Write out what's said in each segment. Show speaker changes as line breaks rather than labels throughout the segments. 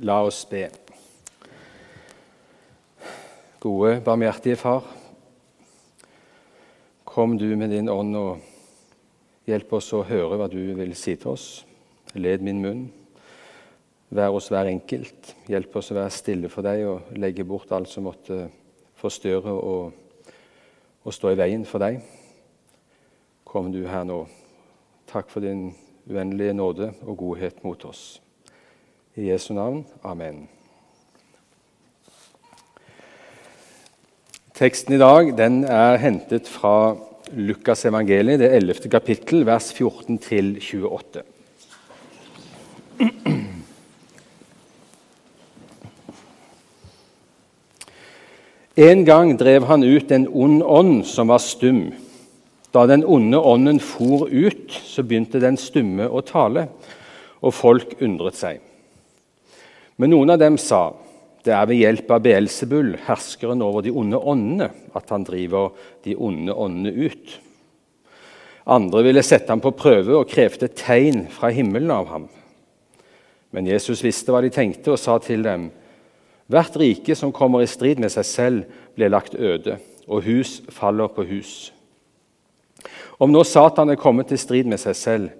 La oss be. Gode, barmhjertige Far. Kom du med din ånd og hjelp oss å høre hva du vil si til oss. Led min munn. Vær oss hver enkelt. Hjelp oss å være stille for deg og legge bort alt som måtte forstyrre og, og stå i veien for deg. Kom du her nå. Takk for din uendelige nåde og godhet mot oss. I Jesu navn. Amen. Teksten i dag den er hentet fra Lukas evangeliet, det 11. kapittel, vers 14-28. En gang drev han ut en ond ånd som var stum. Da den onde ånden for ut, så begynte den stumme å tale, og folk undret seg. Men noen av dem sa det er ved hjelp av Beelzebul, herskeren over de onde åndene, at han driver de onde åndene ut. Andre ville sette ham på prøve og krevde tegn fra himmelen av ham. Men Jesus visste hva de tenkte, og sa til dem.: Hvert rike som kommer i strid med seg selv, blir lagt øde, og hus faller på hus. Om nå Satan er kommet i strid med seg selv,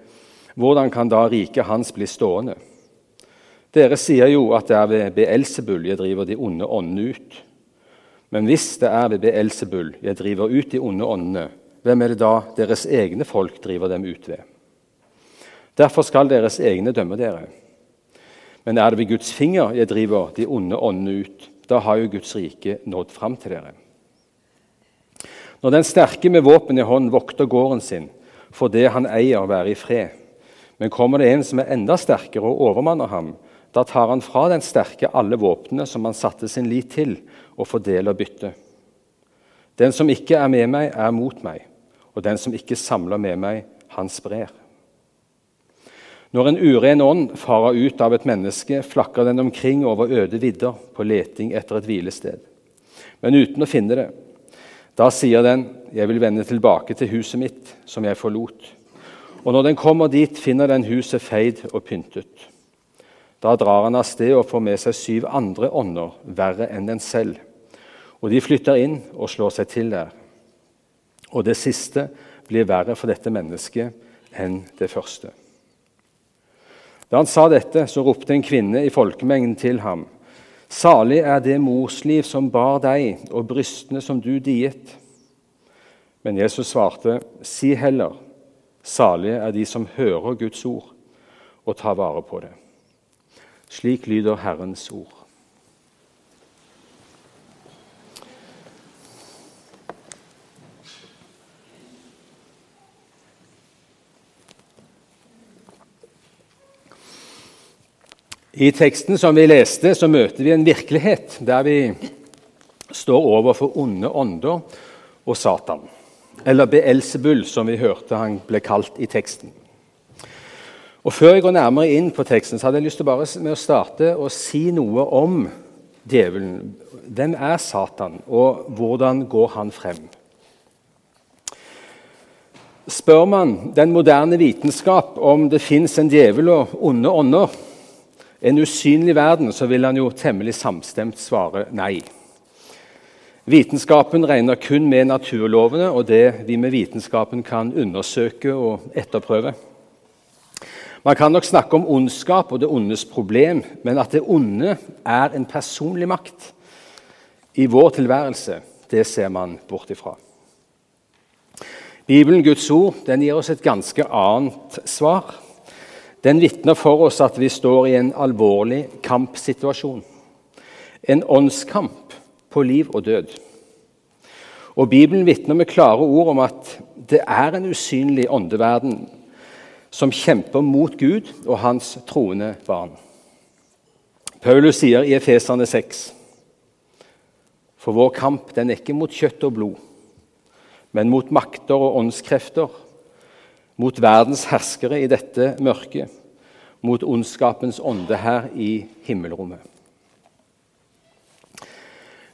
hvordan kan da riket hans bli stående? Dere sier jo at det er ved Beelzebul jeg driver de onde åndene ut. Men hvis det er ved Beelzebul jeg driver ut de onde åndene, hvem er det da deres egne folk driver dem ut ved? Derfor skal deres egne dømme dere. Men er det ved Guds finger jeg driver de onde åndene ut, da har jo Guds rike nådd fram til dere. Når den sterke med våpen i hånd vokter gården sin, får det han eier, være i fred. Men kommer det en som er enda sterkere og overmanner ham, da tar han fra den sterke alle våpnene som han satte sin lit til, og fordeler byttet. Den som ikke er med meg, er mot meg, og den som ikke samler med meg, han sprer. Når en uren ånd farer ut av et menneske, flakker den omkring over øde vidder på leting etter et hvilested, men uten å finne det. Da sier den, 'Jeg vil vende tilbake til huset mitt, som jeg forlot.' Og når den kommer dit, finner den huset feid og pyntet. Da drar han av sted og får med seg syv andre ånder, verre enn den selv. Og de flytter inn og slår seg til der. Og det siste blir verre for dette mennesket enn det første. Da han sa dette, så ropte en kvinne i folkemengden til ham. Salig er det morsliv som bar deg, og brystene som du diet. Men Jesus svarte, si heller, salige er de som hører Guds ord og tar vare på det. Slik lyder Herrens ord. I teksten som vi leste, så møter vi en virkelighet der vi står overfor onde ånder og Satan. Eller Beelzebul, som vi hørte han ble kalt i teksten. Og Før jeg går nærmere inn på teksten, så hadde jeg lyst til bare med å starte og si noe om djevelen. Hvem er Satan, og hvordan går han frem? Spør man den moderne vitenskap om det fins en djevel og onde ånder, en usynlig verden, så vil han jo temmelig samstemt svare nei. Vitenskapen regner kun med naturlovene og det vi med vitenskapen kan undersøke og etterprøve. Man kan nok snakke om ondskap og det ondes problem, men at det onde er en personlig makt i vår tilværelse, det ser man bort ifra. Bibelen, Guds ord, den gir oss et ganske annet svar. Den vitner for oss at vi står i en alvorlig kampsituasjon. En åndskamp på liv og død. Og Bibelen vitner med klare ord om at det er en usynlig åndeverden som kjemper mot Gud og hans troende barn. Paulus sier i Efeserne 6.: For vår kamp den er ikke mot kjøtt og blod, men mot makter og åndskrefter, mot verdens herskere i dette mørket, mot ondskapens ånde her i himmelrommet.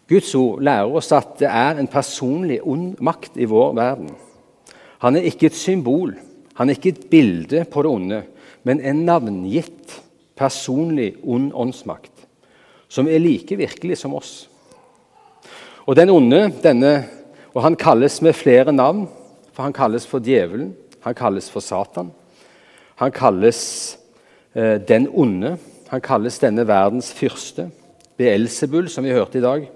Guds ord lærer oss at det er en personlig ond makt i vår verden. Han er ikke et symbol han er ikke et bilde på det onde, men en navngitt, personlig ond åndsmakt. som er like virkelig som oss. Og den onde, denne, og han kalles med flere navn, for han kalles for djevelen, han kalles for Satan. Han kalles eh, den onde, han kalles denne verdens fyrste. Beelzebul, som vi hørte i dag.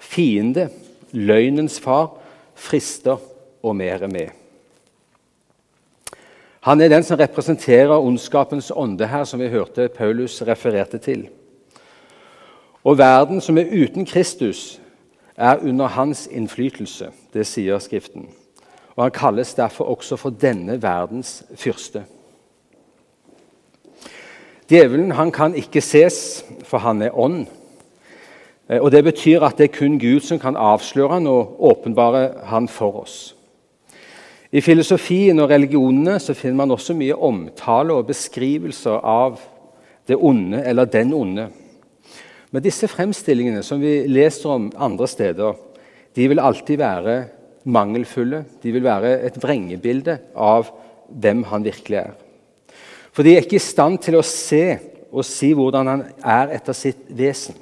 Fiende, løgnens far, frister og mer med. Han er den som representerer ondskapens ånde her, som vi hørte Paulus refererte til. Og verden som er uten Kristus, er under hans innflytelse. Det sier Skriften. Og Han kalles derfor også for denne verdens fyrste. Djevelen han kan ikke ses, for han er ånd. Eh, og Det betyr at det er kun Gud som kan avsløre han og åpenbare han for oss. I filosofien og religionene så finner man også mye omtale og beskrivelser av det onde eller den onde. Men disse fremstillingene som vi leser om andre steder, de vil alltid være mangelfulle. De vil være et vrengebilde av hvem han virkelig er. For de er ikke i stand til å se og si hvordan han er etter sitt vesen.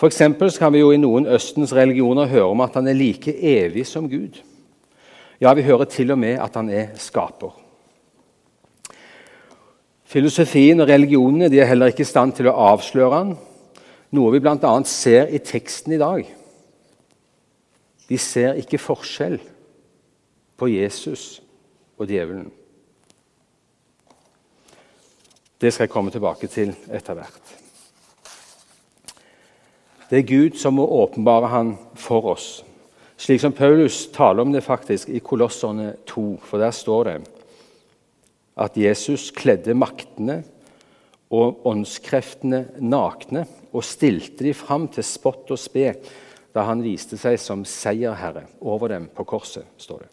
For kan vi jo i noen Østens religioner høre om at han er like evig som Gud. Ja, vi hører til og med at han er skaper. Filosofien og religionene de er heller ikke i stand til å avsløre han, noe vi bl.a. ser i teksten i dag. De ser ikke forskjell på Jesus og djevelen. Det skal jeg komme tilbake til etter hvert. Det er Gud som må åpenbare han for oss slik som Paulus taler om det faktisk i Kolosserne 2, for der står det at Jesus kledde maktene og åndskreftene nakne og stilte de fram til spott og spe da han viste seg som seierherre over dem på korset. står det.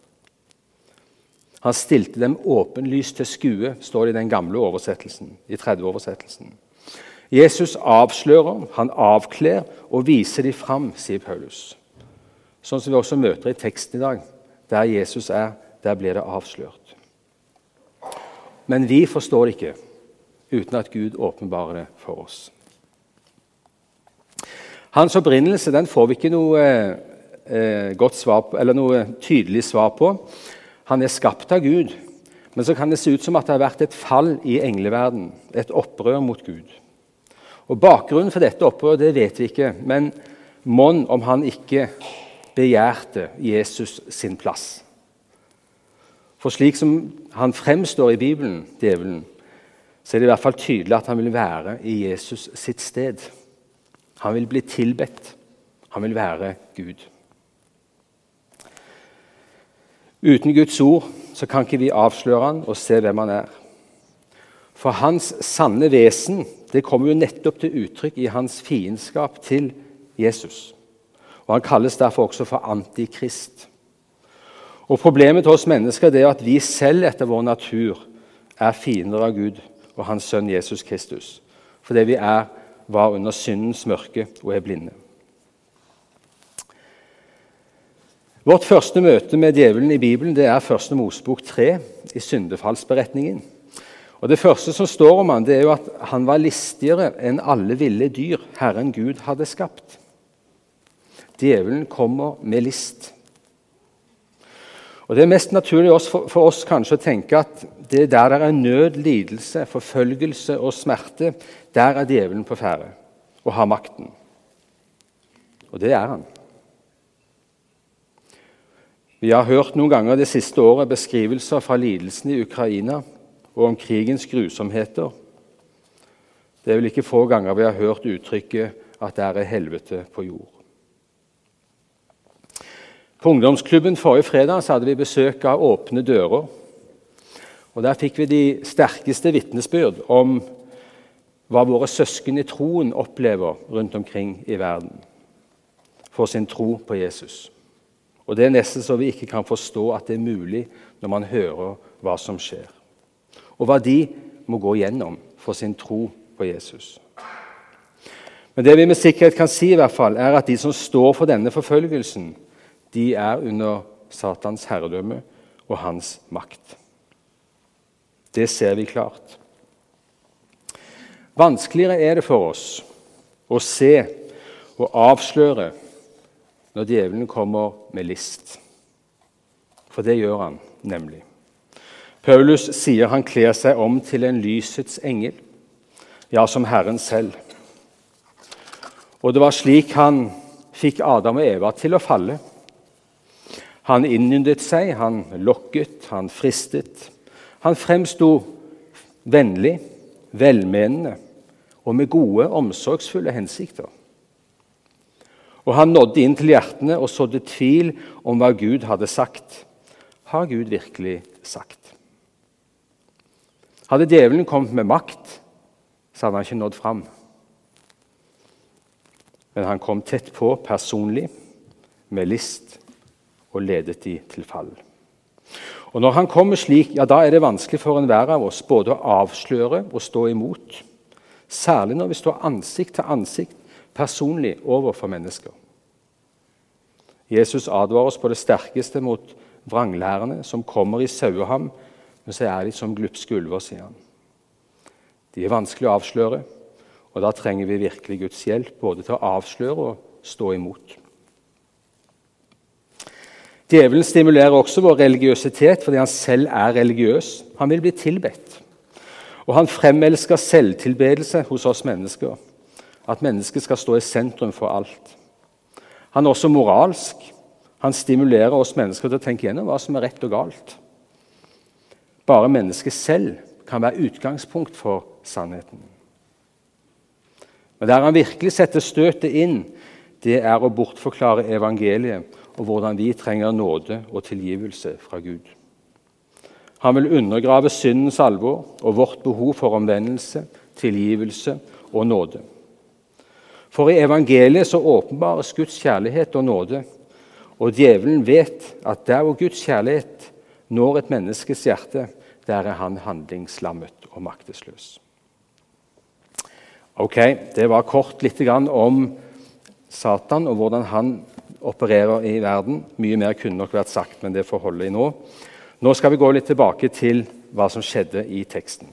Han stilte dem åpenlyst til skue, står det i den gamle oversettelsen. i 30-oversettelsen. Jesus avslører, han avkler og viser de fram, sier Paulus. Sånn som vi også møter i teksten i dag. Der Jesus er, der blir det avslørt. Men vi forstår det ikke uten at Gud åpenbarer det for oss. Hans opprinnelse den får vi ikke noe eh, på, noe tydelig svar på. Han er skapt av Gud, men så kan det se ut som at det har vært et fall i engleverden, et opprør mot Gud. Og Bakgrunnen for dette opprøret det vet vi ikke, men mon om han ikke begjærte Jesus sin plass. For slik som han fremstår i Bibelen, djevelen, så er det i hvert fall tydelig at han vil være i Jesus sitt sted. Han vil bli tilbedt. Han vil være Gud. Uten Guds ord så kan ikke vi avsløre han og se hvem han er. For hans sanne vesen det kommer jo nettopp til uttrykk i hans fiendskap til Jesus. Og Han kalles derfor også for antikrist. Og Problemet til oss mennesker er at vi selv etter vår natur er fiender av Gud og Hans sønn Jesus Kristus. Fordi vi er, var under syndens mørke og er blinde. Vårt første møte med djevelen i Bibelen det er 1. Mosebok 3, i syndefallsberetningen. Og Det første som står om han, det er jo at han var listigere enn alle ville dyr Herren Gud hadde skapt. Djevelen kommer med list. Og Det er mest naturlig for oss kanskje å tenke at det er der det er nød, lidelse, forfølgelse og smerte, der er djevelen på ferde og har makten. Og det er han. Vi har hørt noen ganger det siste året beskrivelser fra lidelsen i Ukraina og om krigens grusomheter. Det er vel ikke få ganger vi har hørt uttrykket at det er helvete på jord. På ungdomsklubben forrige fredag hadde vi besøk av Åpne dører. Og Der fikk vi de sterkeste vitnesbyrd om hva våre søsken i troen opplever rundt omkring i verden for sin tro på Jesus. Og Det er nesten så vi ikke kan forstå at det er mulig når man hører hva som skjer. Og hva de må gå gjennom for sin tro på Jesus. Men det vi med sikkerhet kan si, i hvert fall, er at de som står for denne forfølgelsen, de er under Satans herredømme og hans makt. Det ser vi klart. Vanskeligere er det for oss å se og avsløre når djevelen kommer med list. For det gjør han nemlig. Paulus sier han kler seg om til en lysets engel, ja, som Herren selv. Og det var slik han fikk Adam og Eva til å falle. Han innyndet seg, han lokket, han fristet. Han fremsto vennlig, velmenende og med gode, omsorgsfulle hensikter. Og han nådde inn til hjertene og sådde tvil om hva Gud hadde sagt. Har Gud virkelig sagt? Hadde djevelen kommet med makt, så hadde han ikke nådd fram. Men han kom tett på personlig, med list, og ledet de til fall. Og Når han kommer slik, ja, da er det vanskelig for enhver av oss både å avsløre og stå imot. Særlig når vi står ansikt til ansikt personlig overfor mennesker. Jesus advarer oss på det sterkeste mot vranglærerne som kommer i saueham, men så er de som glupske ulver, sier han. De er vanskelig å avsløre, og da trenger vi virkelig Guds hjelp både til å avsløre og stå imot. Djevelen stimulerer også vår religiøsitet fordi han selv er religiøs. Han vil bli tilbedt. Og han fremelsker selvtilbedelse hos oss mennesker. At mennesket skal stå i sentrum for alt. Han er også moralsk. Han stimulerer oss mennesker til å tenke gjennom hva som er rett og galt. Bare mennesket selv kan være utgangspunkt for sannheten. Men der han virkelig setter støtet inn, det er å bortforklare evangeliet og hvordan vi trenger nåde og tilgivelse fra Gud. Han vil undergrave syndens alvor og vårt behov for omvendelse, tilgivelse og nåde. For i evangeliet så åpenbares Guds kjærlighet og nåde. Og djevelen vet at der hvor Guds kjærlighet når et menneskes hjerte, der er han handlingslammet og maktesløs. Ok, Det var kort litt om Satan og hvordan han opererer i verden. Mye mer kunne nok vært sagt, men det får holde i nå. Nå skal vi gå litt tilbake til hva som skjedde i teksten.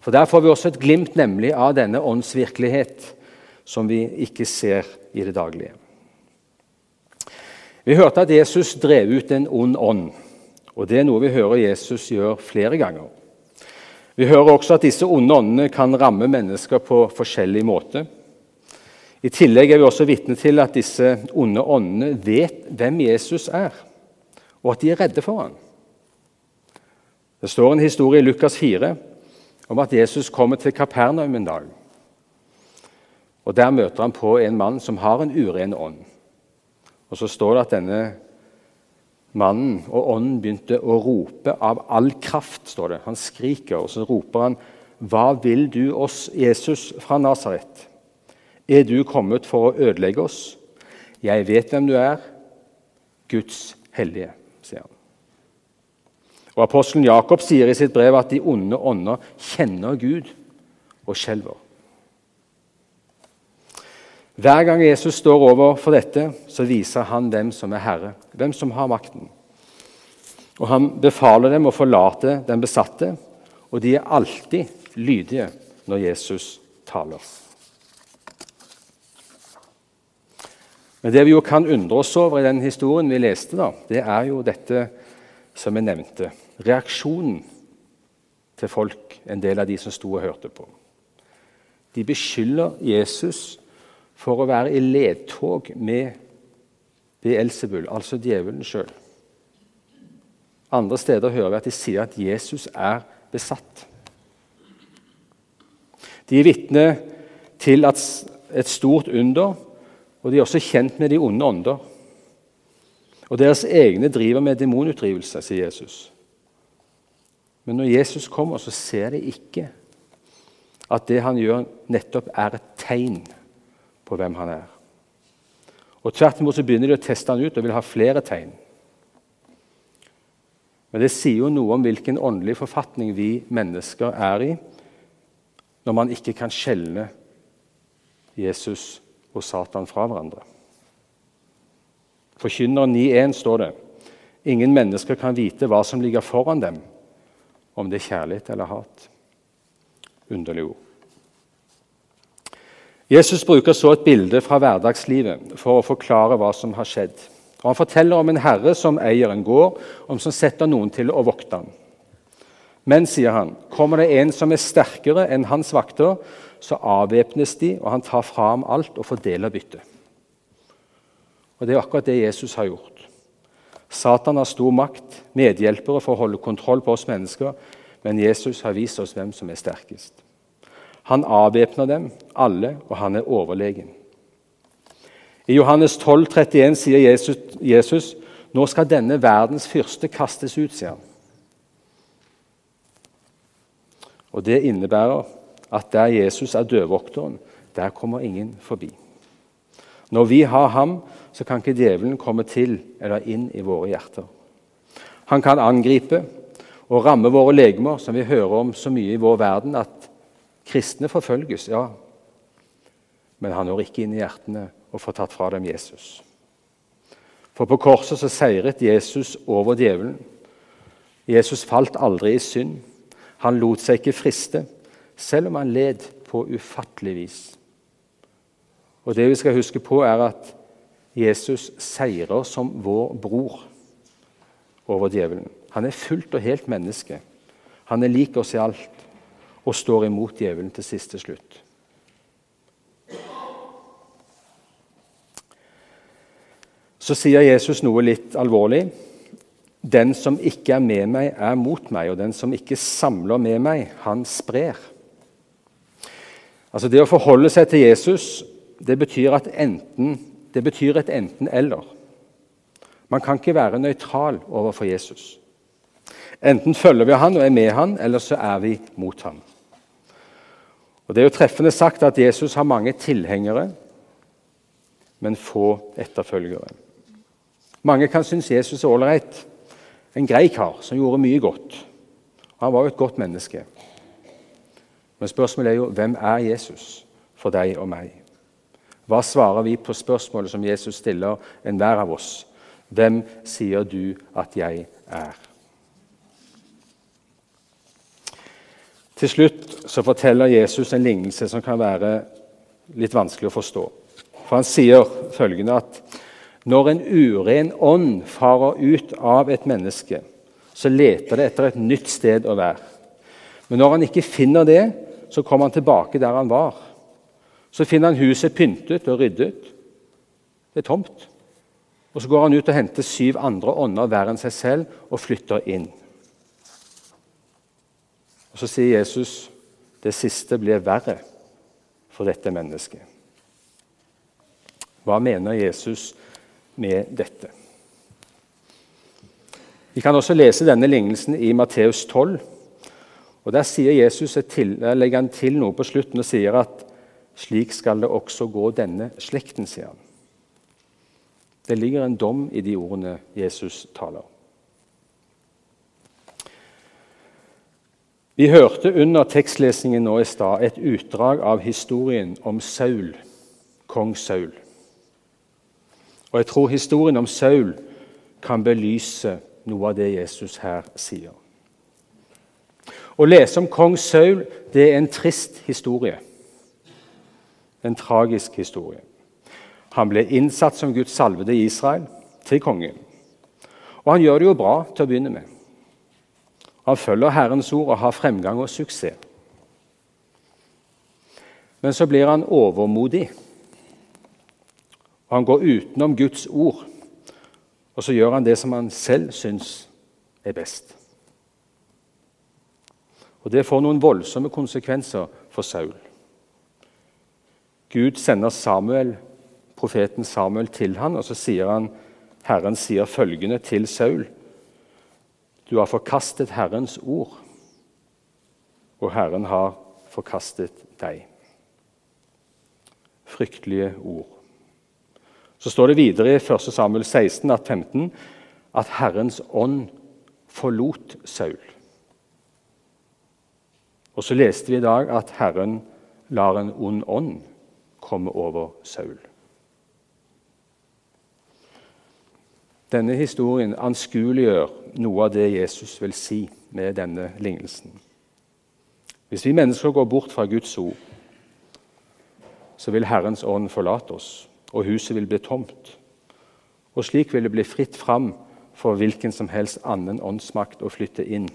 For Der får vi også et glimt nemlig av denne åndsvirkelighet som vi ikke ser i det daglige. Vi hørte at Jesus drev ut en ond ånd. og Det er noe vi hører Jesus gjør flere ganger. Vi hører også at disse onde åndene kan ramme mennesker på forskjellig måte. I tillegg er vi også vitne til at disse onde åndene vet hvem Jesus er, og at de er redde for ham. Det står en historie i Lukas 4 om at Jesus kommer til Kapernaum en dag. Og Der møter han på en mann som har en uren ånd. Og Så står det at denne mannen og ånden begynte å rope av all kraft. står det. Han skriker, og så roper han, 'Hva vil du oss, Jesus fra Nasaret?' 'Er du kommet for å ødelegge oss?' 'Jeg vet hvem du er, Guds hellige', sier han. Og Apostelen Jakob sier i sitt brev at de onde ånder kjenner Gud og skjelver. Hver gang Jesus står overfor dette, så viser han hvem som er herre, hvem som har makten. Og Han befaler dem å forlate den besatte, og de er alltid lydige når Jesus taler. Men det vi jo kan undre oss over i den historien vi leste, da, det er jo dette som jeg nevnte. Reaksjonen til folk, en del av de som sto og hørte på. De beskylder Jesus for å være i ledtog med Beelzebul, altså djevelen sjøl. Andre steder hører vi at de sier at Jesus er besatt. De er vitne til et stort under, og de er også kjent med de onde ånder. Og deres egne driver med demonutdrivelse, sier Jesus. Men når Jesus kommer, så ser de ikke at det han gjør, nettopp er et tegn på hvem han er. Og Tvert imot så begynner de å teste han ut og vil ha flere tegn. Men det sier jo noe om hvilken åndelig forfatning vi mennesker er i når man ikke kan skjelne Jesus og Satan fra hverandre. Forkynneren 9.1 står det ingen mennesker kan vite hva som ligger foran dem, om det er kjærlighet eller hat. Underlig ord. Jesus bruker så et bilde fra hverdagslivet for å forklare hva som har skjedd. Og Han forteller om en herre som eier en gård, og som setter noen til å vokte den. Men, sier han, kommer det en som er sterkere enn hans vakter, så avvæpnes de, og han tar fra ham alt og fordeler byttet. Og Det er akkurat det Jesus har gjort. Satan har stor makt, medhjelpere for å holde kontroll på oss mennesker, men Jesus har vist oss hvem som er sterkest. Han avvæpner dem alle, og han er overlegen. I Johannes 12, 31 sier Jesus, Jesus nå skal denne verdens fyrste kastes ut. sier han. Og Det innebærer at der Jesus er dødvokteren, der kommer ingen forbi. Når vi har ham, så kan ikke djevelen komme til eller inn i våre hjerter. Han kan angripe og ramme våre legemer, som vi hører om så mye i vår verden, at kristne forfølges. Ja, men han når ikke inn i hjertene og får tatt fra dem Jesus. For på korset så seiret Jesus over djevelen. Jesus falt aldri i synd. Han lot seg ikke friste, selv om han led på ufattelig vis. Og Det vi skal huske på, er at Jesus seirer som vår bror over djevelen. Han er fullt og helt menneske. Han er lik oss i alt og står imot djevelen til siste slutt. Så sier Jesus noe litt alvorlig. Den som ikke er med meg, er mot meg, og den som ikke samler med meg, han sprer. Altså Det å forholde seg til Jesus det betyr, enten, det betyr et enten-eller. Man kan ikke være nøytral overfor Jesus. Enten følger vi han og er med han, eller så er vi mot han. Og Det er jo treffende sagt at Jesus har mange tilhengere, men få etterfølgere. Mange kan synes Jesus er ålreit. En grei kar som gjorde mye godt. Han var jo et godt menneske. Men spørsmålet er jo hvem er Jesus for deg og meg? Hva svarer vi på spørsmålet som Jesus stiller enhver av oss? Hvem sier du at jeg er? Til slutt så forteller Jesus en lignelse som kan være litt vanskelig å forstå. For Han sier følgende at når en uren ånd farer ut av et menneske, så leter det etter et nytt sted å være. Men når han ikke finner det, så kommer han tilbake der han var. Så finner han huset pyntet og ryddet. Det er tomt. Og Så går han ut og henter syv andre ånder verre enn seg selv og flytter inn. Og Så sier Jesus det siste blir verre for dette mennesket. Hva mener Jesus med dette. Vi kan også lese denne lignelsen i Matteus 12. og Der sier Jesus til, der legger han til noe på slutten og sier at slik skal det også gå denne slekten, sier han. Det ligger en dom i de ordene Jesus taler. Vi hørte under tekstlesningen nå i stad et utdrag av historien om Saul, kong Saul. Og jeg tror historien om Saul kan belyse noe av det Jesus her sier. Å lese om kong Saul det er en trist historie. En tragisk historie. Han ble innsatt som Guds salvede i Israel til konge. Og han gjør det jo bra til å begynne med. Han følger Herrens ord og har fremgang og suksess. Men så blir han overmodig og Han går utenom Guds ord, og så gjør han det som han selv syns er best. Og Det får noen voldsomme konsekvenser for Saul. Gud sender Samuel, profeten Samuel til han, og så sier han, Herren sier følgende til Saul.: Du har forkastet Herrens ord, og Herren har forkastet deg. Fryktelige ord. Så står det videre i 1. Samuel 16, at 15, at Herrens ånd forlot Saul. Og så leste vi i dag at Herren lar en ond ånd komme over Saul. Denne historien anskueliggjør noe av det Jesus vil si med denne lignelsen. Hvis vi mennesker går bort fra Guds ord, så vil Herrens ånd forlate oss, og huset vil bli tomt. Og slik vil det bli fritt fram for hvilken som helst annen åndsmakt å flytte inn.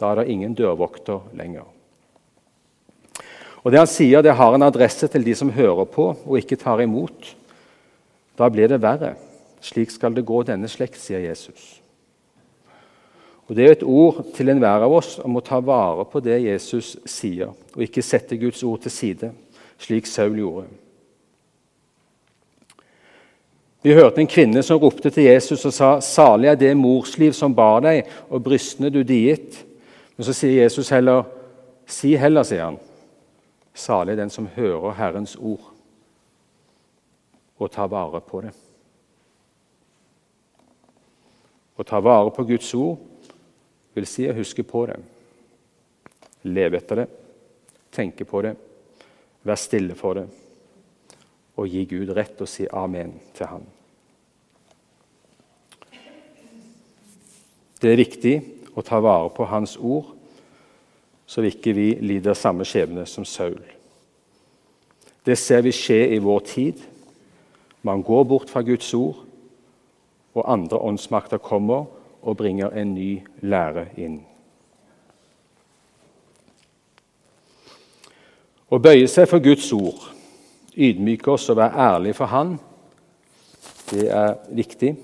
Da er det ingen dørvokter lenger. Og Det han sier, det har en adresse til de som hører på og ikke tar imot. Da blir det verre. Slik skal det gå denne slekt, sier Jesus. Og Det er et ord til enhver av oss om å ta vare på det Jesus sier, og ikke sette Guds ord til side, slik Saul gjorde. Vi hørte en kvinne som ropte til Jesus og sa, 'Salig er det morsliv som bar deg, og brystene du diet.' Men så sier Jesus heller, 'Si heller', sier han, 'salig den som hører Herrens ord' og tar vare på det. Å ta vare på Guds ord vil si å huske på det, leve etter det, tenke på det, være stille for det og gi Gud rett og si amen til ham. Det er viktig å ta vare på Hans ord, så vi ikke vi lider samme skjebne som Saul. Det ser vi skje i vår tid. Man går bort fra Guds ord, og andre åndsmakter kommer og bringer en ny lære inn. Å bøye seg for Guds ord, ydmyke oss og være ærlig for Han, det er viktig.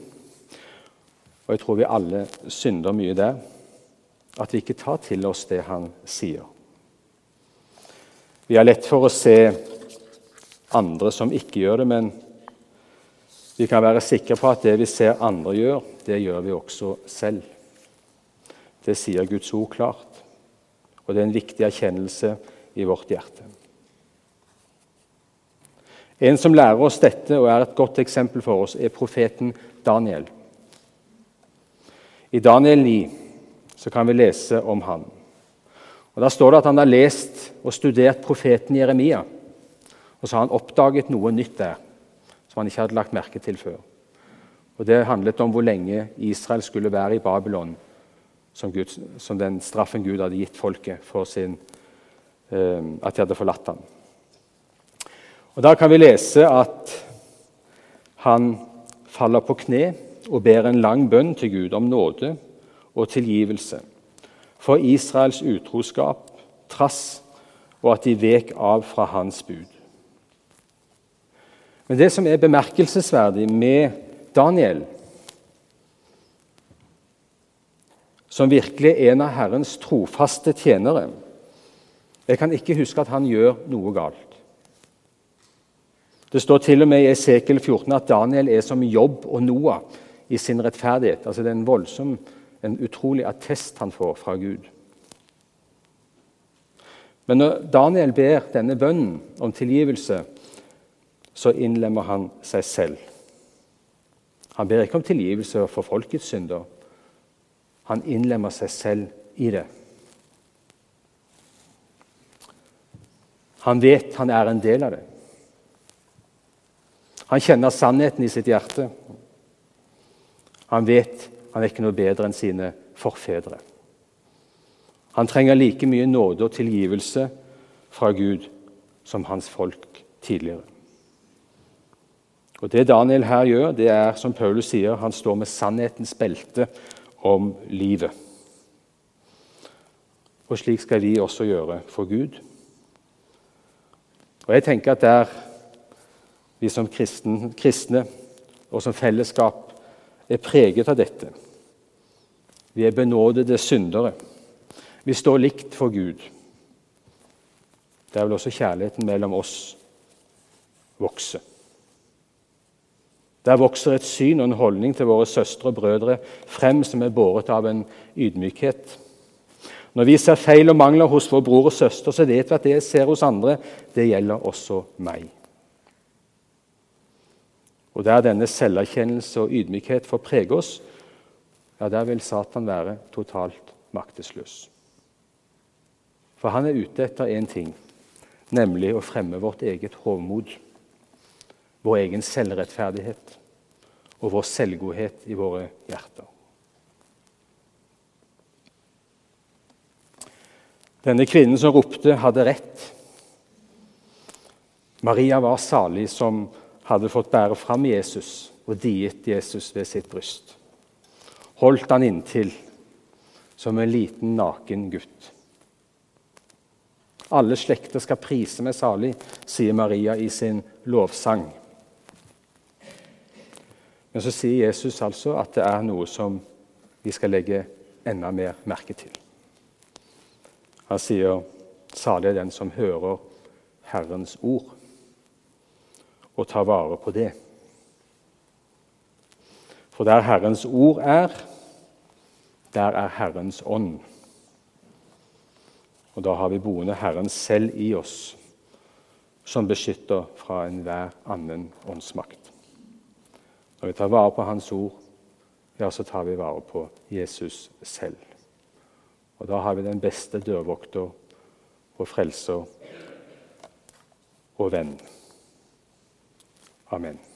Og jeg tror vi alle synder mye der. At vi ikke tar til oss det Han sier. Vi har lett for å se andre som ikke gjør det, men vi kan være sikre på at det vi ser andre gjør, det gjør vi også selv. Det sier Guds ord klart, og det er en viktig erkjennelse i vårt hjerte. En som lærer oss dette og er et godt eksempel for oss, er profeten Daniel. I Daniel 9 så kan vi lese om han. Og Der står det at han har lest og studert profeten Jeremia. Og så har han oppdaget noe nytt der som han ikke hadde lagt merke til før. Og Det handlet om hvor lenge Israel skulle være i Babylon, som, Gud, som den straffen Gud hadde gitt folket for sin, uh, at de hadde forlatt ham. Og Da kan vi lese at han faller på kne og ber en lang bønn til Gud om nåde og tilgivelse for Israels utroskap, trass og at de vek av fra hans bud. Men det som er bemerkelsesverdig med Daniel, som virkelig er en av Herrens trofaste tjenere Jeg kan ikke huske at han gjør noe galt. Det står til og med i Esekel 14 at Daniel er som Jobb og Noah i sin rettferdighet. Altså Det er en voldsom, en utrolig attest han får fra Gud. Men når Daniel ber denne bønnen om tilgivelse, så innlemmer han seg selv. Han ber ikke om tilgivelse for folkets synder. Han innlemmer seg selv i det. Han vet han er en del av det. Han kjenner sannheten i sitt hjerte. Han vet han er ikke noe bedre enn sine forfedre. Han trenger like mye nåde og tilgivelse fra Gud som hans folk tidligere. Og Det Daniel her gjør, det er som Paulus sier, han står med sannhetens belte om livet. Og slik skal vi også gjøre for Gud. Og jeg tenker at der vi som kristne, kristne og som fellesskap er preget av dette. Vi er benådede syndere. Vi står likt for Gud. Der vil også kjærligheten mellom oss vokse. Der vokser et syn og en holdning til våre søstre og brødre frem som er båret av en ydmykhet. Når vi ser feil og mangler hos vår bror og søster, så vet vi at det jeg ser hos andre, det gjelder også meg. Og der denne selverkjennelse og ydmykhet får prege oss, ja, der vil Satan være totalt maktesløs. For han er ute etter én ting, nemlig å fremme vårt eget hovmod, vår egen selvrettferdighet og vår selvgodhet i våre hjerter. Denne kvinnen som ropte, hadde rett. Maria var salig som hadde fått bære fram Jesus og diet Jesus ved sitt bryst. Holdt han inntil som en liten, naken gutt. Alle slekter skal prise meg salig, sier Maria i sin lovsang. Men så sier Jesus altså at det er noe som vi skal legge enda mer merke til. Han sier salig er den som hører Herrens ord og ta vare på det. For der Herrens ord er, der er Herrens ånd. Og da har vi boende Herren selv i oss, som beskytter fra enhver annen åndsmakt. Når vi tar vare på Hans ord, ja, så tar vi vare på Jesus selv. Og da har vi den beste dørvokter og frelser og venn. Amen.